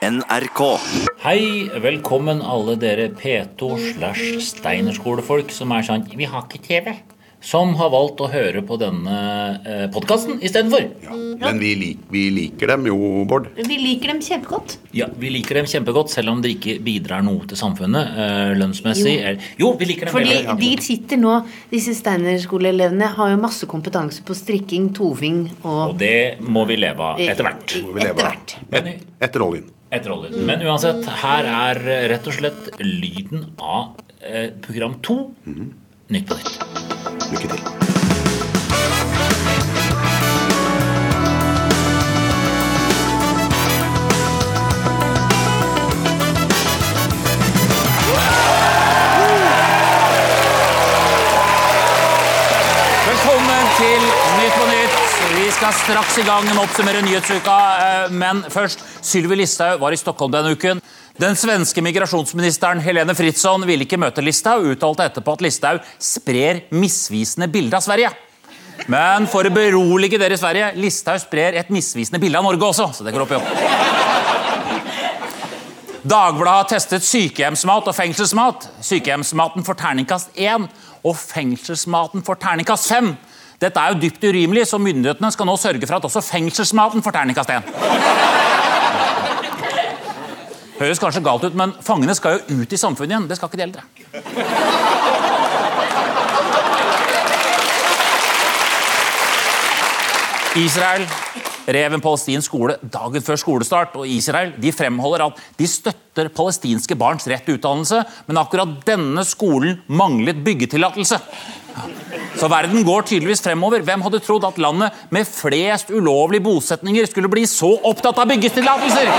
NRK. Hei, velkommen alle dere P2 slash Steinerskolefolk som er sånn Vi har ikke TV. Som har valgt å høre på denne eh, podkasten istedenfor. Men vi, lik, vi liker dem jo, Bård. Vi liker dem kjempegodt. Ja, vi liker dem kjempegodt, selv om de ikke bidrar noe til samfunnet eh, lønnsmessig. Jo. Er, Jo, vi liker dem Fordi veldig de sitter nå, disse Steiner-skoleelevene har jo masse kompetanse på strikking, toving Og og det må vi leve av etter hvert. Må vi Etter hvert. Et, etter oljen. Etter oljen. Men uansett, her er eh, rett og slett lyden av eh, program to. Nytt på nytt. Lykke til. Skal straks i gang med å oppsummere nyhetsuka, eh, men først. Sylvi Listhaug var i Stockholm denne uken. Den svenske migrasjonsministeren Helene Fritzon ville ikke møte Listhaug, uttalte etterpå at Listhaug sprer misvisende bilde av Sverige. Men for å berolige dere i Sverige, Listhaug sprer et misvisende bilde av Norge også. så det går opp i opp. Dagbladet har testet sykehjemsmat og fengselsmat. Sykehjemsmaten får terningkast 1, og fengselsmaten får terningkast 5. Dette er jo dypt urimelig, så myndighetene skal nå sørge for at også fengselsmaten får terningkast 1. Høres kanskje galt ut, men fangene skal jo ut i samfunnet igjen. Det skal ikke de eldre. Israel rev en palestinsk skole dagen før skolestart, og Israel de fremholder at de støtter palestinske barns rett til utdannelse, men akkurat denne skolen manglet byggetillatelse. Så verden går tydeligvis fremover. Hvem hadde trodd at landet med flest ulovlige bosetninger skulle bli så opptatt av byggetillatelser?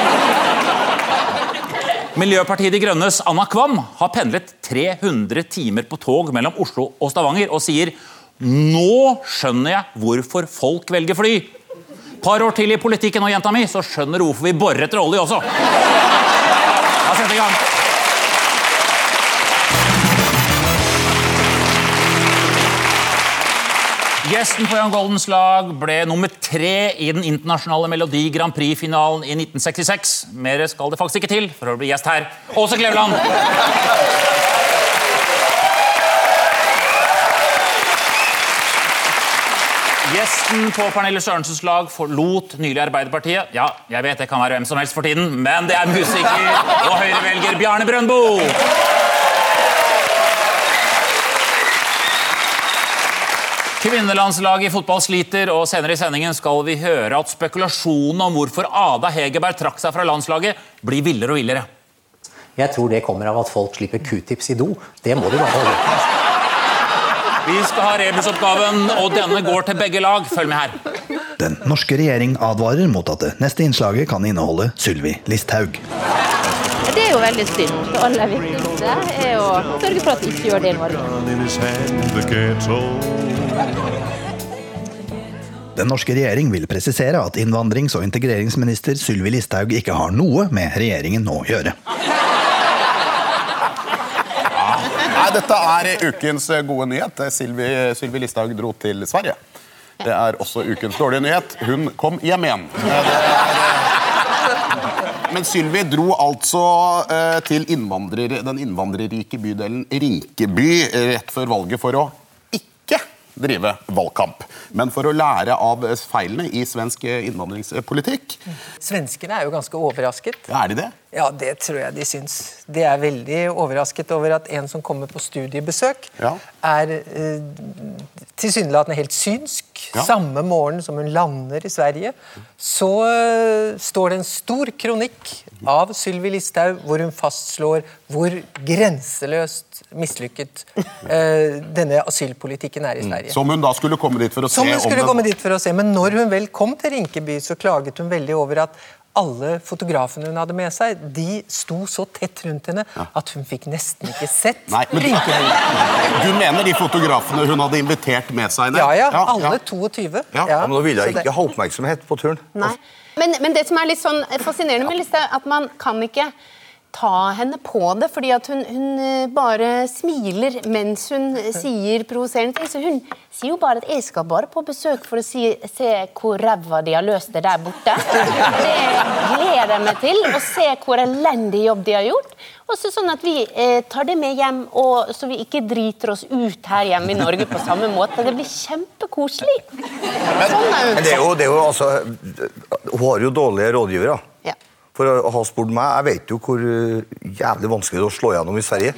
Miljøpartiet De Grønnes Anna Kvam har pendlet 300 timer på tog mellom Oslo og Stavanger og sier nå skjønner jeg hvorfor folk velger fly. Par år til i politikken og jenta mi, så skjønner du hvorfor vi borer etter olje også. La oss sette i gang. Gjesten på Jan Goldens lag ble nummer tre i den internasjonale Melodi Grand Prix-finalen i 1966. Mer skal det faktisk ikke til for å bli gjest her. Åse Kleveland! Gjesten på Pernille Sørensens lag forlot nylig Arbeiderpartiet. Ja, jeg vet det kan være hvem som helst for tiden, men det er musiker og høyrevelger Bjarne Brøndbo. Kvinnelandslaget i fotball sliter, og senere i sendingen skal vi høre at spekulasjonene om hvorfor Ada Hegerberg trakk seg fra landslaget, blir villere og villere. Jeg tror det kommer av at folk slipper q-tips i do. Det må du bare holde. Vi skal ha rebusoppgaven, og denne går til begge lag. Følg med her. Den norske regjering advarer mot at det neste innslaget kan inneholde Sylvi Listhaug. Det er jo veldig synd. Det aller viktigste er å sørge for at de ikke gjør det i Norge. Den norske regjering vil presisere at innvandrings- og integreringsminister Sylvi Listhaug ikke har noe med regjeringen å gjøre. Nei, dette er ukens gode nyhet. Sylvi, Sylvi Listhaug dro til Sverige. Det er også ukens dårlige nyhet. Hun kom hjem igjen. Eh, Men Sylvi dro altså eh, til innvandrer, den innvandrerrike bydelen Rinkeby eh, rett før valget for å ikke drive valgkamp, men for å lære av feilene i svensk eh, innvandringspolitikk. Svenskene er jo ganske overrasket. Ja, er de det? Ja, det tror jeg de syns. De er veldig overrasket over at en som kommer på studiebesøk, Ja. er eh, tilsynelatende helt synsk. Ja. Samme morgen som hun lander i Sverige, så eh, står det en stor kronikk av Sylvi Listhaug hvor hun fastslår hvor grenseløst mislykket eh, denne asylpolitikken er i Sverige. Som hun da skulle komme dit for å Som se hun skulle om komme dit for å se, Men når hun vel kom til Rinkeby, så klaget hun veldig over at alle fotografene hun hadde med seg, de sto så tett rundt henne at hun fikk nesten ikke sett Nei, men-. Du mener de fotografene hun hadde invitert med seg? ned? Ja, ja. Alle 22. Ja, Ja, Men nå ville hun ikke ha oppmerksomhet på turen. Nei. Men, men det som er litt sånn fascinerende med Listhaug, at man kan ikke ta henne på det, fordi at hun, hun eh, bare smiler mens hun eh, sier provoserende ting. Så hun sier jo bare at 'jeg skal bare på besøk for å si, se hvor ræva de har løst det der borte'. Det gleder jeg meg til. Å se hvor elendig jobb de har gjort. Og så sånn at vi eh, tar det med hjem, og, så vi ikke driter oss ut her hjemme i Norge på samme måte. Det blir kjempekoselig. Sånn er hun. Men det er jo, det er jo altså Hun har jo dårlige rådgivere. Ja. For å ha spurt meg, jeg vet jo hvor uh, jævlig vanskelig det er å slå gjennom i Sverige.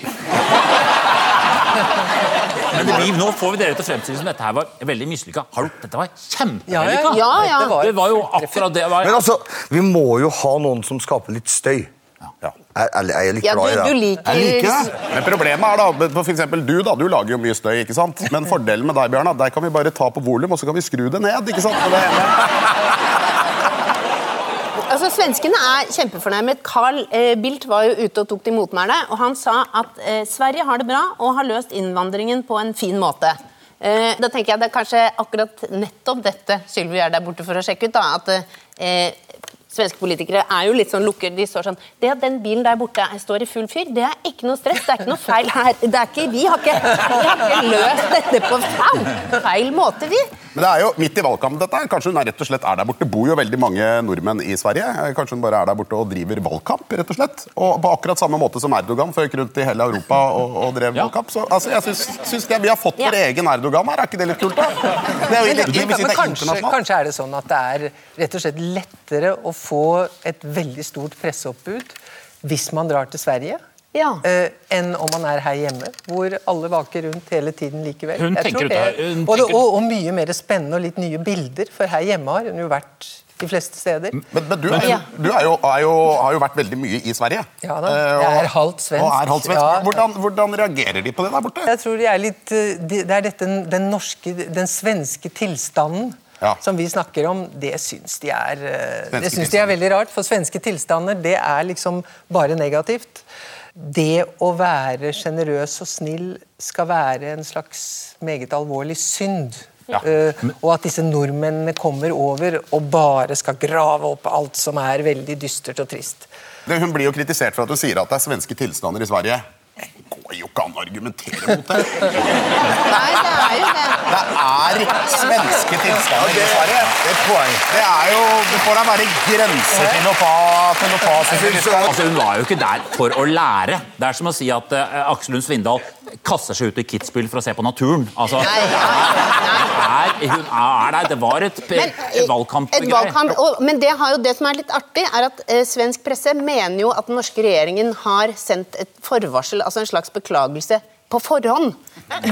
Men Liv, vi, nå får vi dere til å fremstille som dette her var veldig mislykka. Har du- Dette var Ja, kjempevellykka. Ja, ja. ja. Det var jo akkurat det. Var, Men altså, vi må jo ha noen som skaper litt støy. Ja. Jeg, jeg, jeg er litt Ja, glad i det? det. du liker, Jeg liker det. Men problemet er da, for eksempel du da, du lager jo mye støy, ikke sant? Men fordelen med deg, Bjørnar, der kan vi bare ta på volum, og så kan vi skru det ned, ikke sant? Det ene- Altså, Svenskene er kjempefornærmet. Carl eh, Bildt var jo ute og tok til motmæle, og han sa at eh, Sverige har det bra og har løst innvandringen på en fin måte. Eh, da tenker jeg Det er kanskje akkurat nettopp dette Sylvi er der borte for å sjekke ut. da, at eh, Svenske politikere er jo litt sånn lukker. De står sånn Det at den bilen der borte står i full fyr, det er ikke noe stress. Det er ikke noe feil her. Det er ikke, vi, har ikke, vi har ikke løst dette på feil, feil måte, vi. Men det er jo midt i valgkampen dette her. Kanskje hun er rett og slett er der borte. Bor jo veldig mange nordmenn i Sverige. Kanskje hun bare er der borte og driver valgkamp, rett og slett. Og på akkurat samme måte som Erdogan føk rundt i hele Europa og, og drev Ja. valgkamp. Så altså, jeg syns, syns vi har fått vår Ja. egen Erdogan her. Er ikke det litt kult, da? Det er jo, Men, det, det men kanskje, kanskje er det sånn at det er rett og slett lettere å få et veldig stort presseoppbud hvis man drar til Sverige. Ja. Uh, enn om man er her hjemme, hvor alle vaker rundt hele tiden likevel. Hun Jeg tenker ut det- hun og, det, og, og mye mer spennende og litt nye bilder, for her hjemme har hun jo vært de fleste steder. Men, men du, er, Ja. du er jo, er jo, har jo vært veldig mye i Sverige. Ja da, Eh, jeg er halvt svensk. Og er halvt svensk. Ja. Hvordan, hvordan reagerer de på det der borte? Jeg tror de er litt eh, Det er dette, den norske, den svenske tilstanden Ja. som vi snakker om, det syns de er eh, Det syns de er veldig rart. For svenske tilstander, det er liksom bare negativt. Det å være sjenerøs og snill skal være en slags meget alvorlig synd. Ja. Uh, og at disse nordmennene kommer over og bare skal grave opp alt som er veldig dystert og trist. Det, hun blir jo kritisert for at hun sier at det er svenske tilstander i Sverige. Det går jo ikke an å argumentere mot det. Nei, det er jo det. Det er svenske tilstander i Sverige. Det er et poeng. Det er jo Det får da være grenser til å få, til å få Altså, hun var jo ikke der for å lære. Det er som å si at uh, Aksel Lund Svindal kaster seg ut i Kitzbühel for å se på naturen. Altså, Nei, nei, er, hun er der. Det var et et valgkamp, og, men det, har jo, det som er litt artig, er at uh, svensk presse mener jo at den norske regjeringen har sendt et forvarsel, altså en slags beklagelse, på forhånd.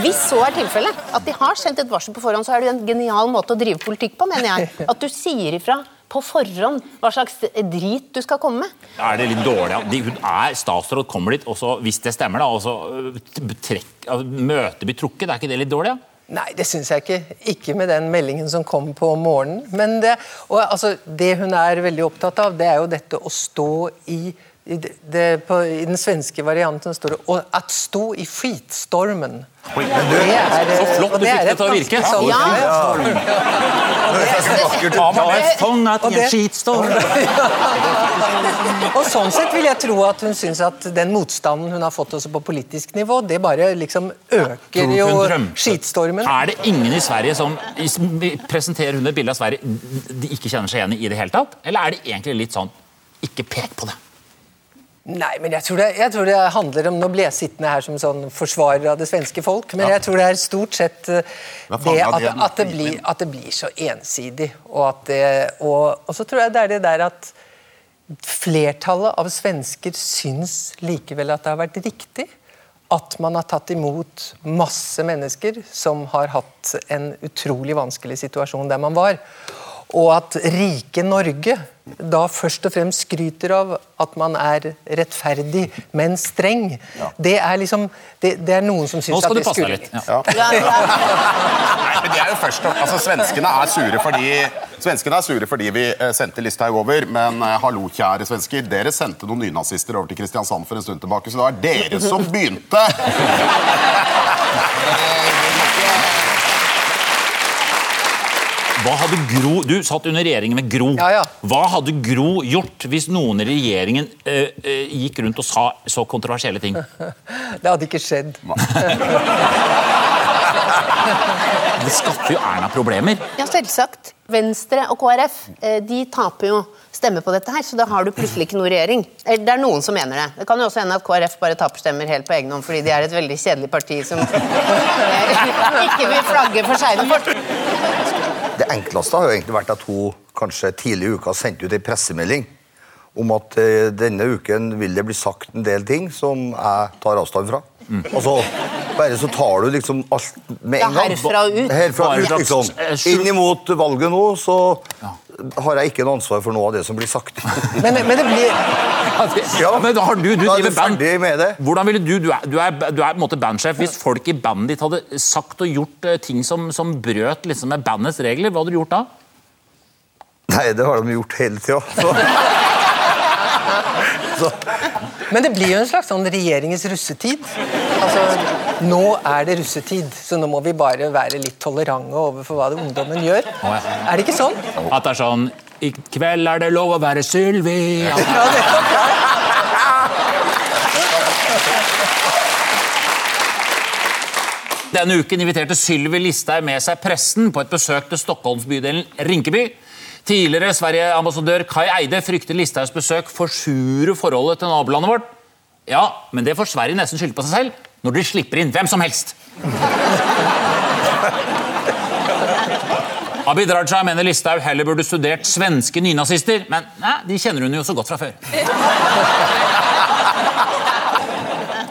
Hvis så er tilfellet, at de har sendt et varsel på forhånd, så er det en genial måte å drive politikk på, mener jeg. At du sier ifra på forhånd hva slags drit du skal komme med. Er det litt dårlig? at De, hun er statsråd, kommer dit, og så, hvis det stemmer, da, og så øh, trekk, altså, møtet blir trukket. Er ikke det litt dårlig? Ja? Nei, det syns jeg ikke. Ikke med den meldingen som kom på morgenen. Men det, og, altså, det hun er veldig opptatt av, det er jo dette å stå i i, det, det, på, I den svenske varianten står det 'at stå i skitstormen'. Oi, Det er, Så flott du fikk det til å virke. Ja. Ja. Ja. Og sånn sett vil jeg tro at hun syns at den motstanden hun har fått også på politisk nivå, det bare liksom øker jo skitstormen. Er det ingen i Sverige som presenterer hun et bilde av Sverige de ikke kjenner seg igjen i i det hele tatt? Eller er det egentlig litt sånn ikke pek på det? Nei, men jeg tror, det, jeg tror det handler om Nå blir jeg sittende her som sånn forsvarer av det svenske folk, men jeg tror det er stort sett eh, det at, det? at, det blir, at det blir så ensidig. Og, at det, og, og så tror jeg det er det der at flertallet av svensker syns likevel at det har vært riktig at man har tatt imot masse mennesker som har hatt en utrolig vanskelig situasjon der man var. Og at rike Norge da først og fremst skryter av at man er rettferdig, men streng. Det er liksom Det, det er noen som syns Nå skal du passe deg litt. Ja. Nei, men de er jo først og, altså Svenskene er sure fordi Svenskene er sure fordi vi eh, sendte Listhaug over, men eh, hallo, kjære svensker, dere sendte noen nynazister over til Kristiansand for en stund tilbake, så det var dere som begynte! Hva hadde Gro Du satt under regjeringen med Gro. Ja, ja. Hva hadde Gro gjort hvis noen i regjeringen eh, eh, gikk rundt og sa så kontroversielle ting? Det hadde ikke skjedd. Det skaffer jo Erna problemer. Ja, selvsagt. Venstre og KrF eh, de taper jo stemmer på dette her, så da har du plutselig ikke noe regjering. Det er noen som mener det. Det kan jo også hende at KrF bare taper stemmer helt på egen hånd fordi de er et veldig kjedelig parti som ikke vil flagge for skeive folk. Det enkleste har jo egentlig vært at hun kanskje tidlig i uka sendte ut ei pressemelding om at eh, denne uken vil det bli sagt en del ting som jeg tar avstand fra. Og så bare så tar du liksom alt med en gang. herfra og ut. Herfra og ut, liksom. Inn imot valget nå, så har jeg ikke noe ansvar for noe av det som blir sagt. Men, men det blir Ja, Men da har du, du da er driver band. med det. Hvordan ville du, du er, du er, du er på en måte bandsjef. Hvis folk i bandet ditt hadde sagt og gjort eh, ting som, som brøt liksom med bandets regler, hva hadde du gjort da? Nei, det har de gjort hele tida. Så. Så. Men det blir jo en slags sånn regjeringens russetid. Altså, Nå er det russetid, så nå må vi bare være litt tolerante overfor hva ungdommen gjør. Oh, ja. Er det ikke sånn? At det er sånn I kveld er det lov å være Sylvi. Ja, nettopp, ja. Denne uken inviterte Sylvi Listhaug med seg pressen på et besøk til Stockholmsbydelen Rinkeby. Tidligere Sverige-ambassadør Kai Eide frykter Listhaugs besøk forsurer forholdet til nabolandet vårt. Ja, men det får Sverige nesten skylde på seg selv når de slipper inn hvem som helst. Abid Raja mener Listhaug heller burde studert svenske nynazister, men nei, de kjenner hun jo så godt fra før.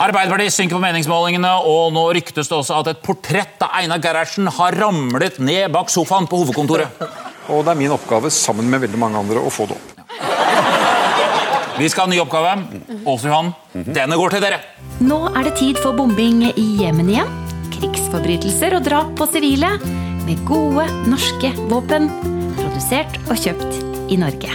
Arbeiderpartiet synker på meningsmålingene, og nå ryktes det også at et portrett av Einar Gerhardsen har ramlet ned bak sofaen på hovedkontoret. Og det er min oppgave, sammen med veldig mange andre, å få det opp. Vi skal ha en ny oppgave. Åse Johan, denne går til dere. Nå er det tid for bombing i Jemen igjen. Krigsforbrytelser og drap på sivile. Med gode norske våpen. Produsert og kjøpt i Norge.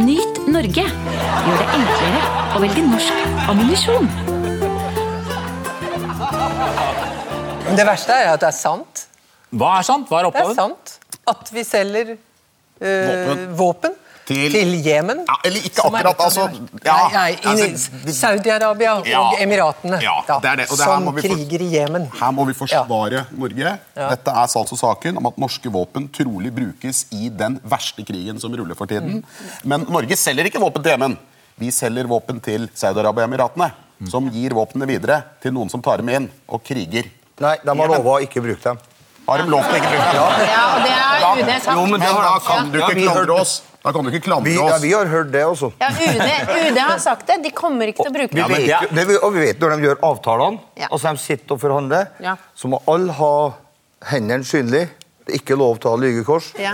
Nyt Norge gjør det enklere å velge norsk ammunisjon. Det verste er at det er sant. Hva er sant? Hva er Det er oppgaven? sant at vi selger eh, Våpen. våpen Til- Jemen. Ja, eller ikke akkurat, altså, ja, nei, nei, altså, Saudi-Arabia Ja. og Emiratene. Ja, det er det, og det som vi kriger i Jemen. Her må vi forsvare Norge. Dette er altså saken om at norske våpen trolig brukes i den verste krigen som ruller for tiden. Men Norge selger ikke våpen til Jemen. Vi selger våpen til Saudi-Arabia og Emiratene. Som gir våpnene videre til noen som tar dem inn og kriger. Nei, de har love å ikke bruke dem. Har de lov til å ikke bruke det? Ja, og det er UD sagt. Jo, men Men da kan du ikke klandre oss. Da kan du ikke klandre oss. ja, vi har hørt det også. Ja, UD, UD har sagt det. De kommer ikke til å bruke det. det. men vet, det jo- det, vi- og vi vet når de gjør avtalene, Ja. altså de sitter og forhandler, Ja. så må alle ha hendene synlige. Det er ikke lov til å ha lygekors. Ja.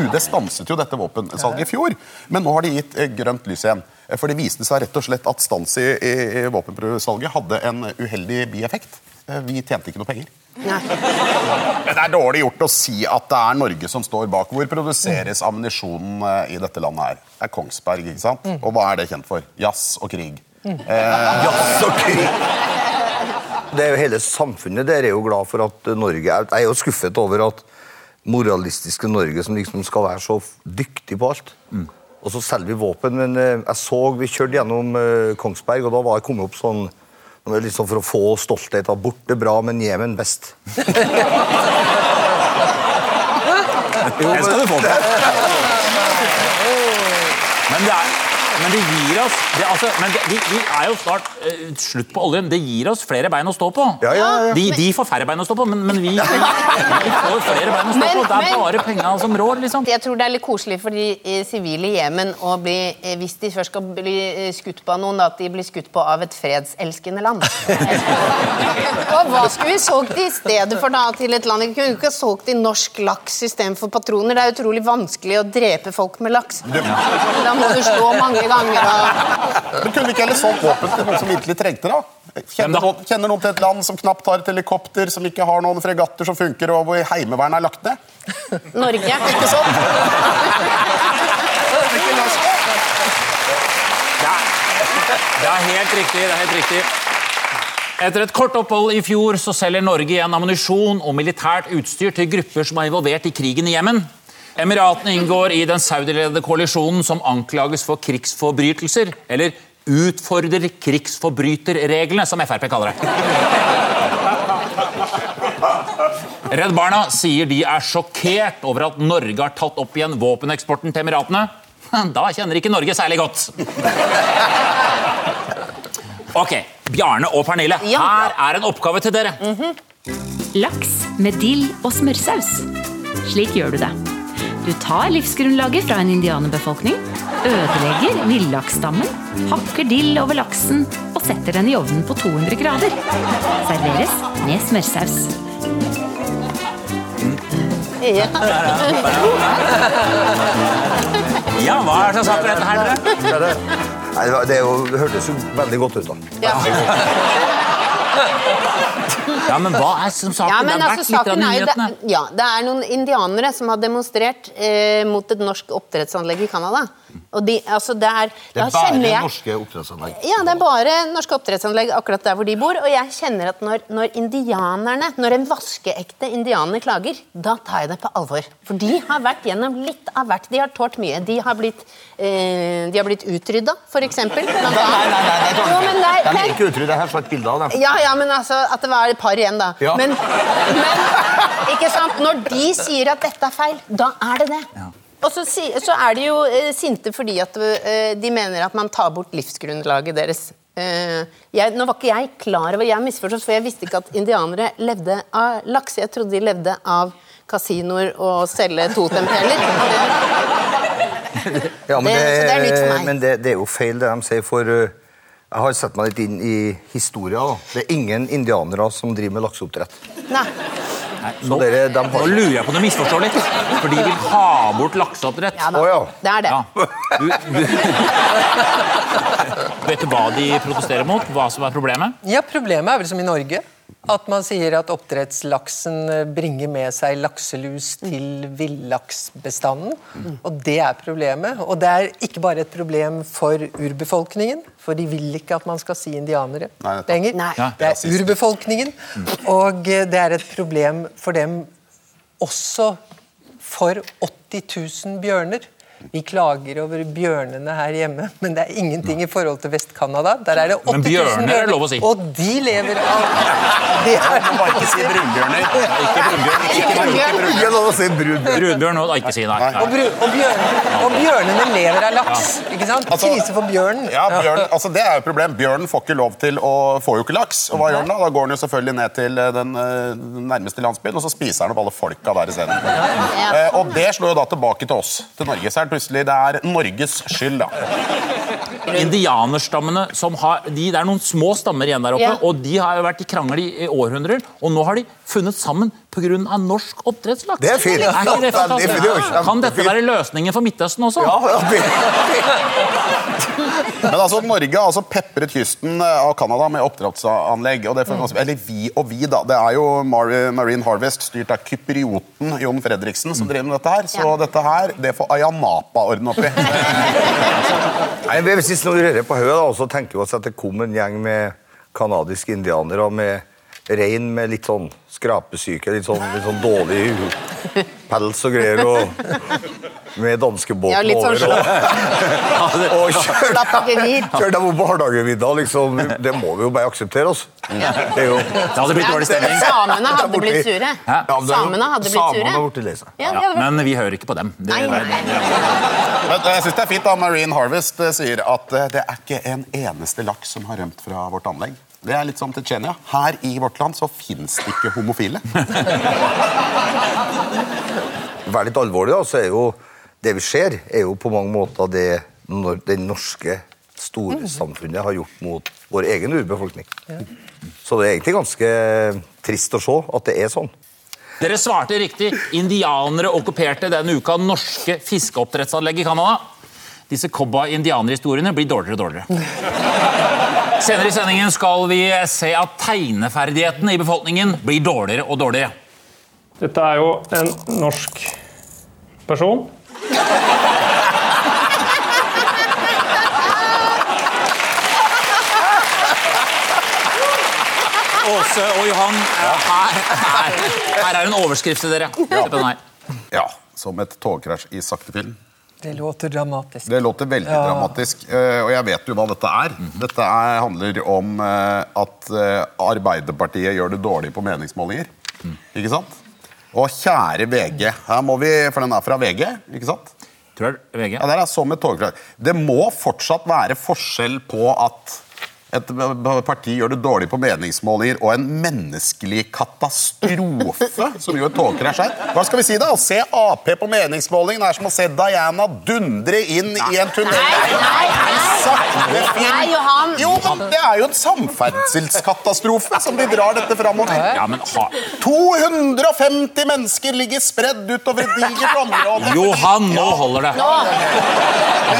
UD stanset jo dette våpensalget i fjor, men nå har de gitt eh, grønt lys igjen. Eh, For det viste seg rett og slett at stans i, i, i våpensalget hadde en uheldig bieffekt. Eh, Vi tjente ikke noe penger. Nei. Men det er dårlig gjort å si at det er Norge som står bak. Hvor produseres ammunisjonen eh, i dette landet her? Det er Kongsberg, ikke sant? Og hva er det kjent for? Jazz og krig. Jazz og krig. Det er jo Hele samfunnet der er jo glad for at Norge er Jeg er jo skuffet over at moralistiske Norge, som liksom skal være så dyktig på alt. Og så selger vi våpen, men eh, jeg så vi kjørte gjennom eh, Kongsberg, og da var jeg kommet opp sånn liksom For å få stolthet av borte bra, men Jemen best. Jo, Det skal du få til. Men det, er, men det gir oss det, altså, men det, vi, vi er jo snart uh, slutt på oljen. Det gir oss flere bein å stå på. Ja, ja, ja. De, de får færre bein å stå på, men, men vi, vi får flere bein å stå Men- på. Det er men- bare penga som rår, liksom. Jeg tror det er litt koselig for de eh, sivile i Jemen å bli, eh, hvis de først skal bli skutt på av noen, at de blir skutt på av et fredselskende land. og hva skulle vi solgt i stedet for da til et land? Vi kunne ikke ha solgt i norsk laks istedenfor patroner. Det er utrolig vanskelig å drepe folk med laks. Da må du slå mange ganger. Og... Men kunne vi ikke heller solgt våpen til noen som virkelig trengte det? Kjenner kjenner noen til et land som knapt har et helikopter, som ikke har noen fregatter som funker, og hvor Heimevernet er lagt ned? Norge. Ikke er, det er helt riktig. det er helt riktig. Etter et kort opphold i fjor så selger Norge igjen ammunisjon og militært utstyr til grupper som er involvert i krigen i Jemen. Emiratene inngår i den saudiledede koalisjonen som anklages for krigsforbrytelser, eller utfordrer krigsforbryterreglene, som Frp kaller det. Redd Barna sier de er sjokkert over at Norge har tatt opp igjen våpeneksporten til Emiratene. Da kjenner ikke Norge særlig godt. Ok, Bjarne og Pernille, her er en oppgave til dere. Laks med dill og smørsaus. Slik gjør du det. Du tar livsgrunnlaget fra en indianerbefolkning, ødelegger villaksstammen, hakker dill over laksen og setter den i ovnen på 200 grader. Serveres med smørsaus. Ja, hva er det som satt på dette her, dere? Det, nei, det, var- det, var, det hørtes jo veldig godt ut, da. Ja, men hva er som saken? Ja, men det har altså, vært litt av saken er nyhetene. det, ja, det er noen indianere som har demonstrert eh, mot et norsk oppdrettsanlegg i Canada. Og de, altså, det er, Det er bare jeg- norske oppdrettsanlegg. Ja, det er bare norske oppdrettsanlegg akkurat der hvor de bor. Og jeg kjenner at når, når indianerne, når en vaskeekte indianer klager, da tar jeg det på alvor. For de har vært gjennom litt av hvert. De har tålt mye. De har blitt, eh, de har blitt utrydda, eksempel. Nei, nei, nei, nei, det Jo, men er- De er ikke utrydda. Jeg har sett bilde av dem. Ja, ja, men altså, at det var et par igjen, da. Ja. Men, men ikke sant? når de sier at dette er feil, da er det det. Og så, så er de jo eh, sinte fordi at eh, de mener at man tar bort livsgrunnlaget deres. Eh, jeg, nå var ikke jeg klar over, jeg misforstått, for jeg visste ikke at indianere levde av laks. Jeg trodde de levde av kasinoer og selge totempeler. Ja, men Det- det, det er nytt for meg. Men det, det er jo feil det de sier, for jeg har sett meg litt inn i historia. Det er ingen indianere som driver med lakseoppdrett. Nei. Så dere, de Nå lurer jeg på om du misforstår litt. For de vil ha bort lakseoppdrett. Ja da. Å, ja. Det er det. Ja. Du, du... Vet du hva de protesterer mot? Hva som er problemet? Ja, Problemet er vel som i Norge. At man sier at oppdrettslaksen eh, bringer med seg lakselus til villaksbestanden. Og det er problemet. Og det er ikke bare et problem for urbefolkningen, for de vil ikke at man skal si indianere Nei, lenger. Nei. Det er urbefolkningen. Og eh, det er et problem for dem også for 80 000 bjørner. Vi klager over bjørnene her hjemme, men det er ingenting i forhold til Vest-Canada. Der er det 80 000 bjørner er. Og de lever av det er, Bare ikke si brunbjørner. Ikke brunbjørn. Ikke brunbjørn. Ikke si. Brunbjørn og ikke si nei. og, bru, og, bjørn, og bjørnene lever av laks. ikke sant? Altså- Krise for bjørnen. Ja, bjørn, altså det er jo et problem. Bjørnen får ikke lov til å får jo ikke laks. Og hva gjør den Da Da går den jo selvfølgelig ned til eh, den eh, nærmeste landsbyen, og så spiser den opp alle folka der isteden. Eh, og det slår jo da tilbake til oss, til Norge. Så er det plutselig det er Norges skyld, da. Indianerstammene som har de, Det er noen små stammer igjen der oppe, Ja. og de har jo vært i krangel i, i århundrer. Og nå har de funnet sammen pga. norsk oppdrettslaks. Det er fint. Er ikke det fantastisk? Ja? Kan dette være løsningen for Midtøsten også? Ja, ja, det- Men altså, Norge har altså pepret kysten eh, av Canada med oppdrettsanlegg. og det får, man- Eller vi og vi, da. Det er jo Marine Harvest, styrt av kyprioten Jon Fredriksen, som driver med dette her. Så dette her, det får Ayanapa ordne opp i. Nei, Hvis vi rører på hodet, så tenker vi oss at det kom en gjeng med kanadiske indianere med rein med litt sånn skrapesyke, litt sånn, litt sånn dårlig pels og greier, og med danskebåten Ja, litt sånn over. Og, og kjørte dem opp på Hardangervidda. Liksom. Det må vi jo bare akseptere oss. Det er jo Det hadde blitt dårlig stemning. Samene hadde blitt sure. Ja, men det jo- Samene hadde blitt Samene hadde blitt lei. Ja, men vi hører ikke på dem. Det, Nei. Men eh, jeg synes det er fint da Marine Harvest eh, sier at eh, det er ikke en eneste laks som har rømt fra vårt anlegg. Det er litt som til Tsjenia. Her i vårt land så fins det ikke homofile. Vær litt alvorlig, da, så er jo det vi ser, er jo på mange måter det når det norske storsamfunnet har gjort mot vår egen urbefolkning. Så det er egentlig ganske trist å se at det er sånn. Dere svarte riktig. Indianere okkuperte denne uka norske fiskeoppdrettsanlegg i Canada. Disse cowboy-indianerhistoriene blir dårligere og dårligere. Senere i sendingen skal vi se at tegneferdighetene i befolkningen blir dårligere og dårligere. Dette er jo en norsk person. Åse og Johan, her, her, her er en overskrift til dere. Her. Ja, som et togkrasj i sakte film. Det låter dramatisk. Det låter veldig Ja. dramatisk, eh, og jeg vet jo hva dette er. Dette er, handler om eh, at eh, Arbeiderpartiet gjør det dårlig på meningsmålinger. Ikke sant? Og kjære VG, her må vi, for den er fra VG, ikke sant? Tror jeg VG. Ja, det er som et togkrasj. Det må fortsatt være forskjell på at et parti gjør det dårlig på meningsmålinger og en menneskelig katastrofe, som jo et togkrasj er. Hva skal vi si, da? Å se Ap på meningsmålingen er som å se Diana dundre inn i en tunnel. Nei, nei, Nei, Johan. Jo, men det er jo en samferdselskatastrofe som de drar dette framover. Ja, men ha... 250 mennesker ligger spredd utover et digert område. Johan, nå holder det.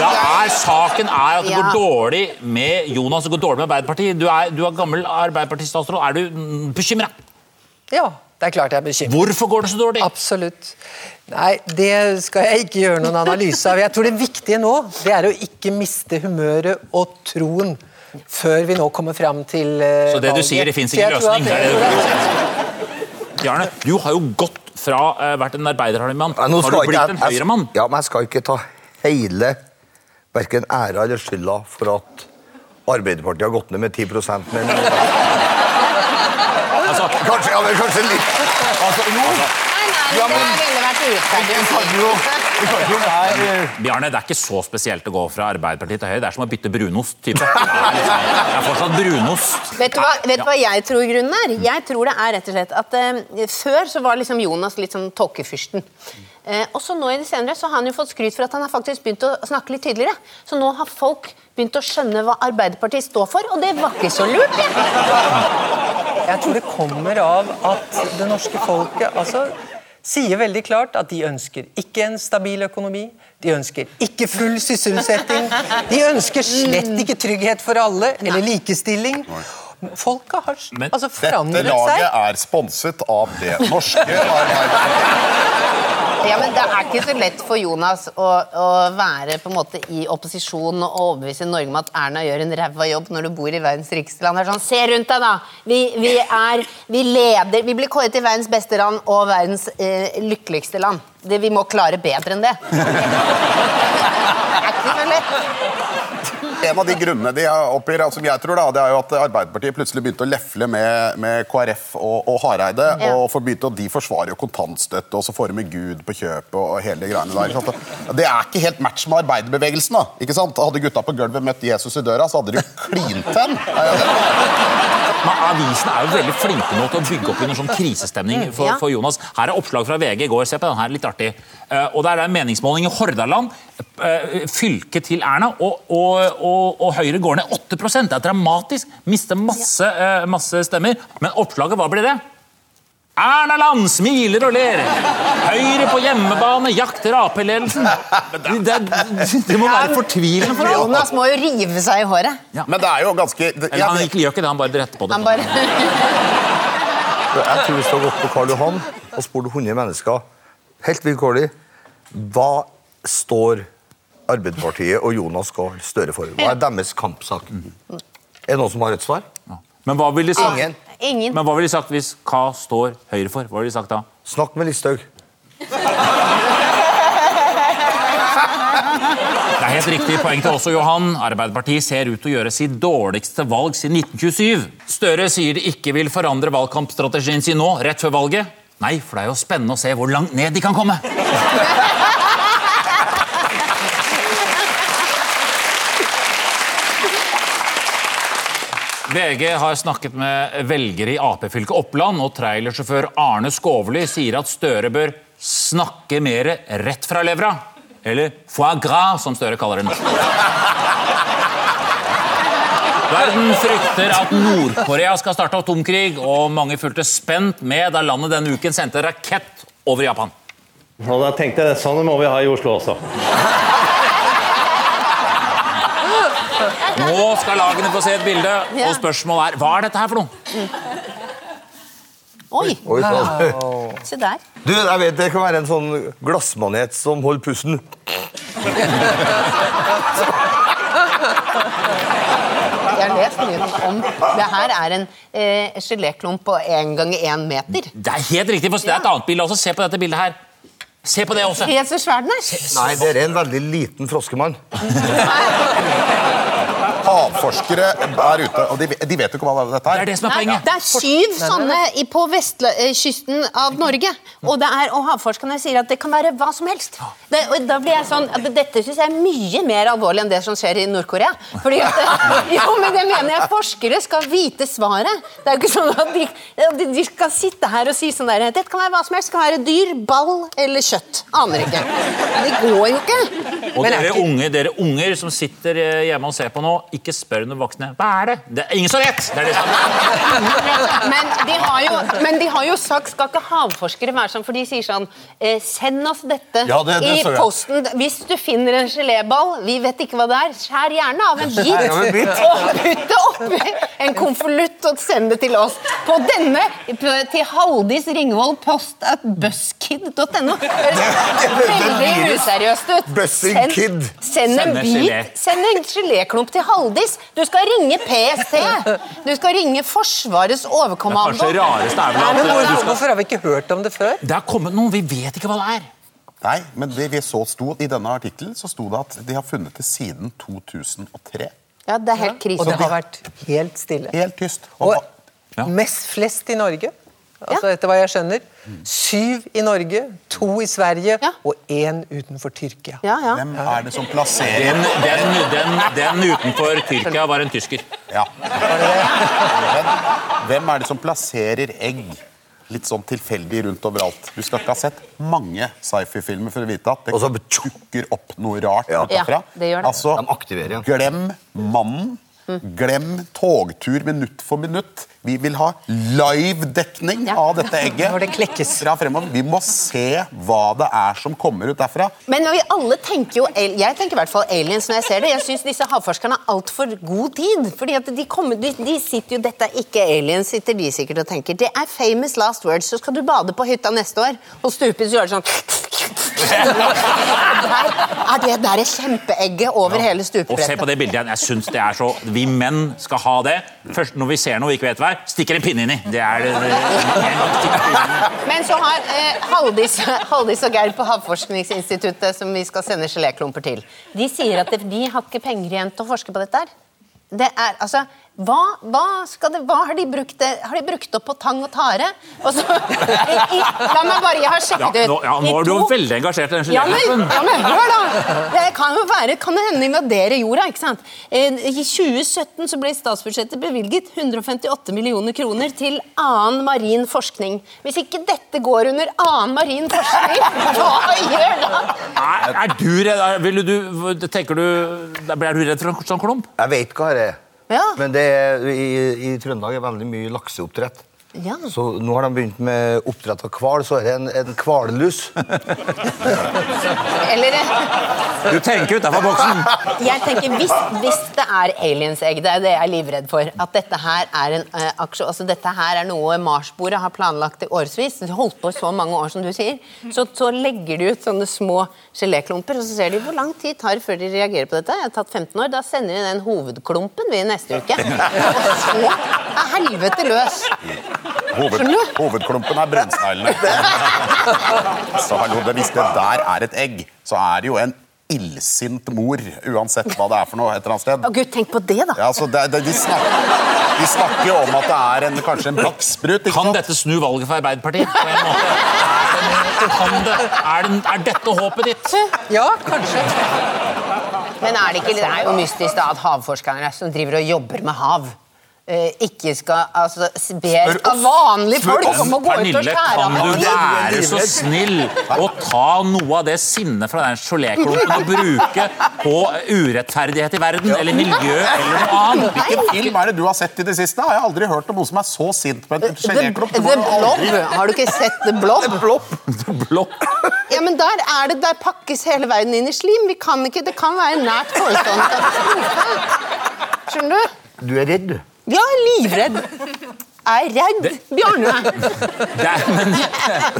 Da er Saken er at det går dårlig med Jonas det går dårlig med Arbeiderpartiet. Du er, du er gammel Arbeiderparti-statsråd. Er du bekymra? Ja, det er klart jeg er bekymret. Hvorfor går det så dårlig? Absolutt. Nei, det skal jeg ikke gjøre noen analyse av. Jeg tror det viktige nå det er å ikke miste humøret og troen før vi nå kommer fram til uh, Så det du sier, det fins ikke løsning? Det er det du. Bjarne, du har jo gått fra å uh, vært en arbeidermann, Nei, nå har du blitt jeg- en høyremann. Ja, men jeg skal ikke ta hele verken æra eller skylda for at Arbeiderpartiet har gått ned med 10 men Kanskje, ja, men kanskje litt altså, jo. Nei, nei, Ja, det ville vært urettferdig Bjarne, det er ikke så spesielt å gå fra Arbeiderpartiet til Høyre. Det er som å bytte brunost. type. Det er liksom- det er fortsatt brunost. Vet du, hva, vet du hva jeg tror grunnen er? Jeg tror det er rett og slett at uh, Før så var liksom Jonas litt sånn tåkefyrsten. Uh, og så nå i det senere så har han jo fått skryt for at han har faktisk begynt å snakke litt tydeligere. Så nå har folk begynt å skjønne hva Arbeiderpartiet står for, og det var ikke så lurt. Jeg, Jeg tror det kommer av at det norske folket altså, sier veldig klart at de ønsker ikke en stabil økonomi. De ønsker ikke full sysselsetting. De ønsker slett ikke trygghet for alle eller likestilling. Folket har forandret seg... Dette laget er sponset av det norske Arbeiderpartiet. Ja, men Det er ikke så lett for Jonas å, å være på en måte i opposisjon og overbevise Norge om at Erna gjør en ræva jobb når du bor i verdens rikeste land. Sånn, Se rundt deg, da! Vi, vi, er, vi leder Vi blir kåret til verdens beste land og verdens eh, lykkeligste land. Det, vi må klare bedre enn det. Lett. En av de grunnene de oppgir, som jeg tror da, det er jo at Arbeiderpartiet plutselig begynte å lefle med, med KrF og, og Hareide. Ja. og for begynte, og De forsvarer jo kontantstøtte, og så får de med Gud på kjøpet. og hele de greiene der. Det er ikke helt match med arbeiderbevegelsen. da, ikke sant? Hadde gutta på gulvet møtt Jesus i døra, så hadde de klint hen. Men Avisene er jo veldig flinke nå til å bygge opp under sånn krisestemning for, for Jonas. Her er oppslag fra VG i går. Se på den her, litt artig. Eh, og Der er en meningsmåling i Hordaland, uh, fylket til Erna, og, og, og, og Høyre går ned 8 Det er dramatisk. Mister masse, eh, masse stemmer. Men oppslaget, hva blir det? Erna Land smiler og ler. Høyre på hjemmebane jakter Ap-ledelsen. Det, det, det må være fortvilende for ham. Jonas må jo rive seg i håret. Men det er jo ganske det, Eller han ikke gjør ikke det, han bare retter på det. Han bare Jeg tror vi skal gått på Karl Johan og spurt 100 mennesker helt vilkårlig hva står Arbeiderpartiet og Jonas Gahr Støre for? Hva er deres kampsak? Er det noen som har et svar? Men hva vil de sagt, Ingen. Ingen. men hva ville de sagt hvis hva står Høyre for? Hva ville de sagt da? Snakk med Listhaug. Det er helt riktig poeng til også, Johan. Arbeiderpartiet ser ut til å gjøre sitt dårligste valg siden 1927. Støre sier de ikke vil forandre valgkampstrategien sin nå, rett før valget. Nei, for det er jo spennende å se hvor langt ned de kan komme. VG har snakket med velgere i Ap-fylket Oppland, og trailersjåfør Arne Skovli sier at Støre bør snakke mer rett fra levra. Eller foie gras, som Støre kaller det nå. Verden frykter at Nord-Korea skal starte atomkrig, og mange fulgte spent med da landet denne uken sendte rakett over Japan. Og da tenkte jeg sånn må vi ha i Oslo også. Nå skal lagene få se et bilde, og spørsmålet er hva er dette her for noe? Oi! Oi, sånn. Se der. Du, jeg vet Det kan være en sånn glassmanet som holder pusten. Jeg har lest mye om Det her er en eh, geléklump på én ganger én meter. Det er helt riktig, for det er et annet bilde også. Se på dette bildet her. Se på det også. Se så svær den er. Nei, det er en veldig liten froskemann. Havforskere er ute, og de, de vet jo ikke hva dette er. Det er det som er poenget. det er syv sånne på vestkysten av Norge. Og, det er, og havforskerne sier at det kan være hva som helst. Det, og da blir jeg sånn, at Dette syns jeg er mye mer alvorlig enn det som skjer i Nord-Korea. Fordi at, jo, men det mener jeg Forskere skal vite svaret. Det er jo ikke sånn at de, de, skal sitte her og si sånn der Dette kan være hva som helst. Det kan være dyr, ball eller kjøtt. Aner ikke. Det går jo ikke. Og dere, unge, dere unger som sitter eh, hjemme og ser på nå, ikke spør noen voksne. Hva er det? Det er ingen som vet! Det er det som Men de, har jo, men de har jo sagt Skal ikke havforskere være sånn? For de sier sånn eh, Send oss dette Ja, det- det i posten. Hvis du finner en geléball, vi vet ikke hva det er, skjær gjerne av en bit. Og putt det oppi en konvolutt og send det til oss. På denne til Haldis Ringvold post at buzzkid.no. Veldig useriøst ut. Send-. Send en bit Send en geléklump til Haldis. Du skal ringe PST. Du skal ringe Forsvarets overkommando. Det rareste er vel at men hvorfor, skal... hvorfor har vi ikke hørt om det før? Det har kommet noen, vi vet ikke hva det er. Nei, men det vi så sto I denne artikkelen så sto det at de har funnet det siden 2003. Ja, det er helt krise. Og det har vært helt stille. Helt tyst. Og, Og mest flest i Norge. Altså, etter hva jeg skjønner. Syv i Norge, to i Sverige og én utenfor Tyrkia. Ja, ja. hvem er det som plasserer Den, den, den, den utenfor Tyrkia var en tysker. Ja. Men hvem er det som plasserer egg litt sånn tilfeldig rundt overalt? Du skal ikke ha sett mange sci-fi-filmer for å vite at det dukker opp noe rart Ja. utenfra. Det gjør det. Altså, glem mannen. Glem togtur minutt for minutt. Vi vil ha live-dekning Ja. av dette egget. Når det klekkes. Fra fremover. Vi må se hva det er som kommer ut derfra. Men vi alle tenker jo Jeg tenker i hvert fall aliens når jeg ser det. Jeg syns disse havforskerne har altfor god tid. Fordi at de, kommer, de, de sitter jo Dette er ikke aliens, sitter de sikkert og tenker. Det er famous last words. Så skal du bade på hytta neste år, og stupe så gjør det sånn Der er det der kjempeegget over hele Og se på det bildet igjen. Jeg synes det er så Vi menn skal ha det. Først når vi ser noe vi ikke vet hva er, stikker en pinne inni. Det er det. Men så har eh, Haldis, Haldis og Geir på Havforskningsinstituttet, som vi skal sende geléklumper til, de sier at det, de har ikke penger igjen til å forske på dette her. Det er, altså, hva, hva, skal det, hva har de brukt det, Har de brukt opp på tang og tare? Og så, i, i, la meg bare, Jeg har Ja, sjekket ut. nå, ja, nå I er du jo veldig engasjert i den ja ja, men hør da! Det kan jo være, kan det hende invadere jorda, ikke sant? Eh, I 2017 så ble statsbudsjettet bevilget 158 millioner kroner til annen marin forskning. Hvis ikke dette går under annen marin forskning, hva gjør da? Er, er du redd vil du, tenker du, Blir du redd for en sånn klump? Jeg vet hva det er. Men det er, i, i Trøndelag er veldig mye lakseoppdrett. Ja. Så nå har de begynt med oppdrett av hval, så er det en, en hvallus. Eller eh, Du tenker utenfor boksen. jeg tenker, hvis, hvis det er aliens-egg, det er det jeg er livredd for, at dette her er en uh, aksje, altså dette her er noe Marsbordet har planlagt i årsvis, holdt på i så mange år som du sier, så, så legger de ut sånne små geléklumper, og så ser de hvor lang tid tar før de reagerer på dette. Jeg har tatt 15 år, da sender de den hovedklumpen vi neste uke. Og så er helvete løs. Hoved, hovedklumpen er brønnsneglene. Så hallo, det- hvis det der er et egg, så er det jo en illsint mor, uansett hva det er for noe et eller annet sted. Å gud, tenk på det da. Ja, altså, det, det, de, snakker, de snakker jo om at det er en, kanskje en blakksprut. Kan sant? dette snu valget for Arbeiderpartiet? På en måte? Er, det, kan det, er, det, er dette håpet ditt? Ja, kanskje. Men er det ikke det er jo mystisk da at havforskere som driver og jobber med hav, ikke skal altså, ber av vanlige folk oss, om å gå ut og Pernille, kan du være så snill å ta noe av det sinnet fra den geléklumpen og bruke på urettferdighet i verden, eller miljø, eller noe annet? Hvilken film er det du har sett i det siste? Jeg har aldri hørt om noen som er så sint på en The, geléklump. the Blob. Har du ikke sett The Blob? Blokk. Ja, men der, er det, der pakkes hele verden inn i slim. Vi kan ikke, Det kan være nært forestående katastrofe. Skjønner du? Du er redd, du. Ja, livredd. Jeg Er redd, Bjarne. Det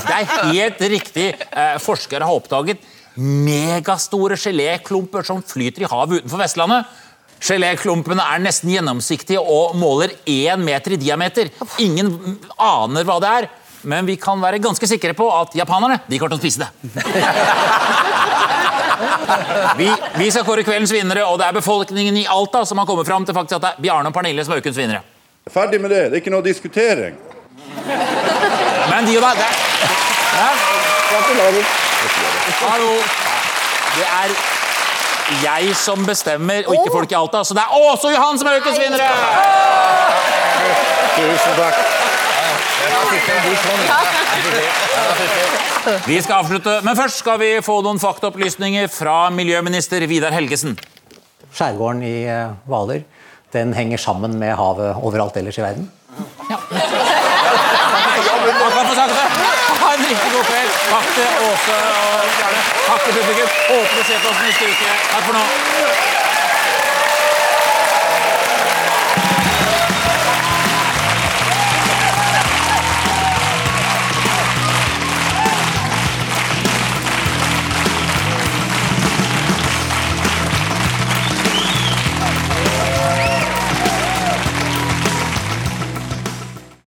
det er helt riktig. Eh, forskere har oppdaget megastore geléklumper som flyter i havet utenfor Vestlandet. Geléklumpene er nesten gjennomsiktige og måler én meter i diameter. Ingen aner hva det er, men vi kan være ganske sikre på at japanerne de kommer til å spise det. Vi, vi skal kåre kveldens vinnere, og det er befolkningen i Alta som har kommet fram til faktisk at det er Bjarne og Pernille som er ukens vinnere. Ferdig med det. Det er ikke noe diskutering. Men de og deg, det Hallo. Det er jeg som bestemmer, og ikke folk i Alta. Så det er Åse og Johan som er ukens vinnere! Tusen takk. Vi skal avslutte, men først skal vi få noen faktaopplysninger fra miljøminister Vidar Helgesen. Skjærgården i eh, Hvaler den henger sammen med havet overalt ellers i verden. Ja. Man kan få sagt det. Ha en riktig god kveld. Takk til Åse og Bjarne. Takk til publikum. Håper du ser på oss neste uke. Takk for nå.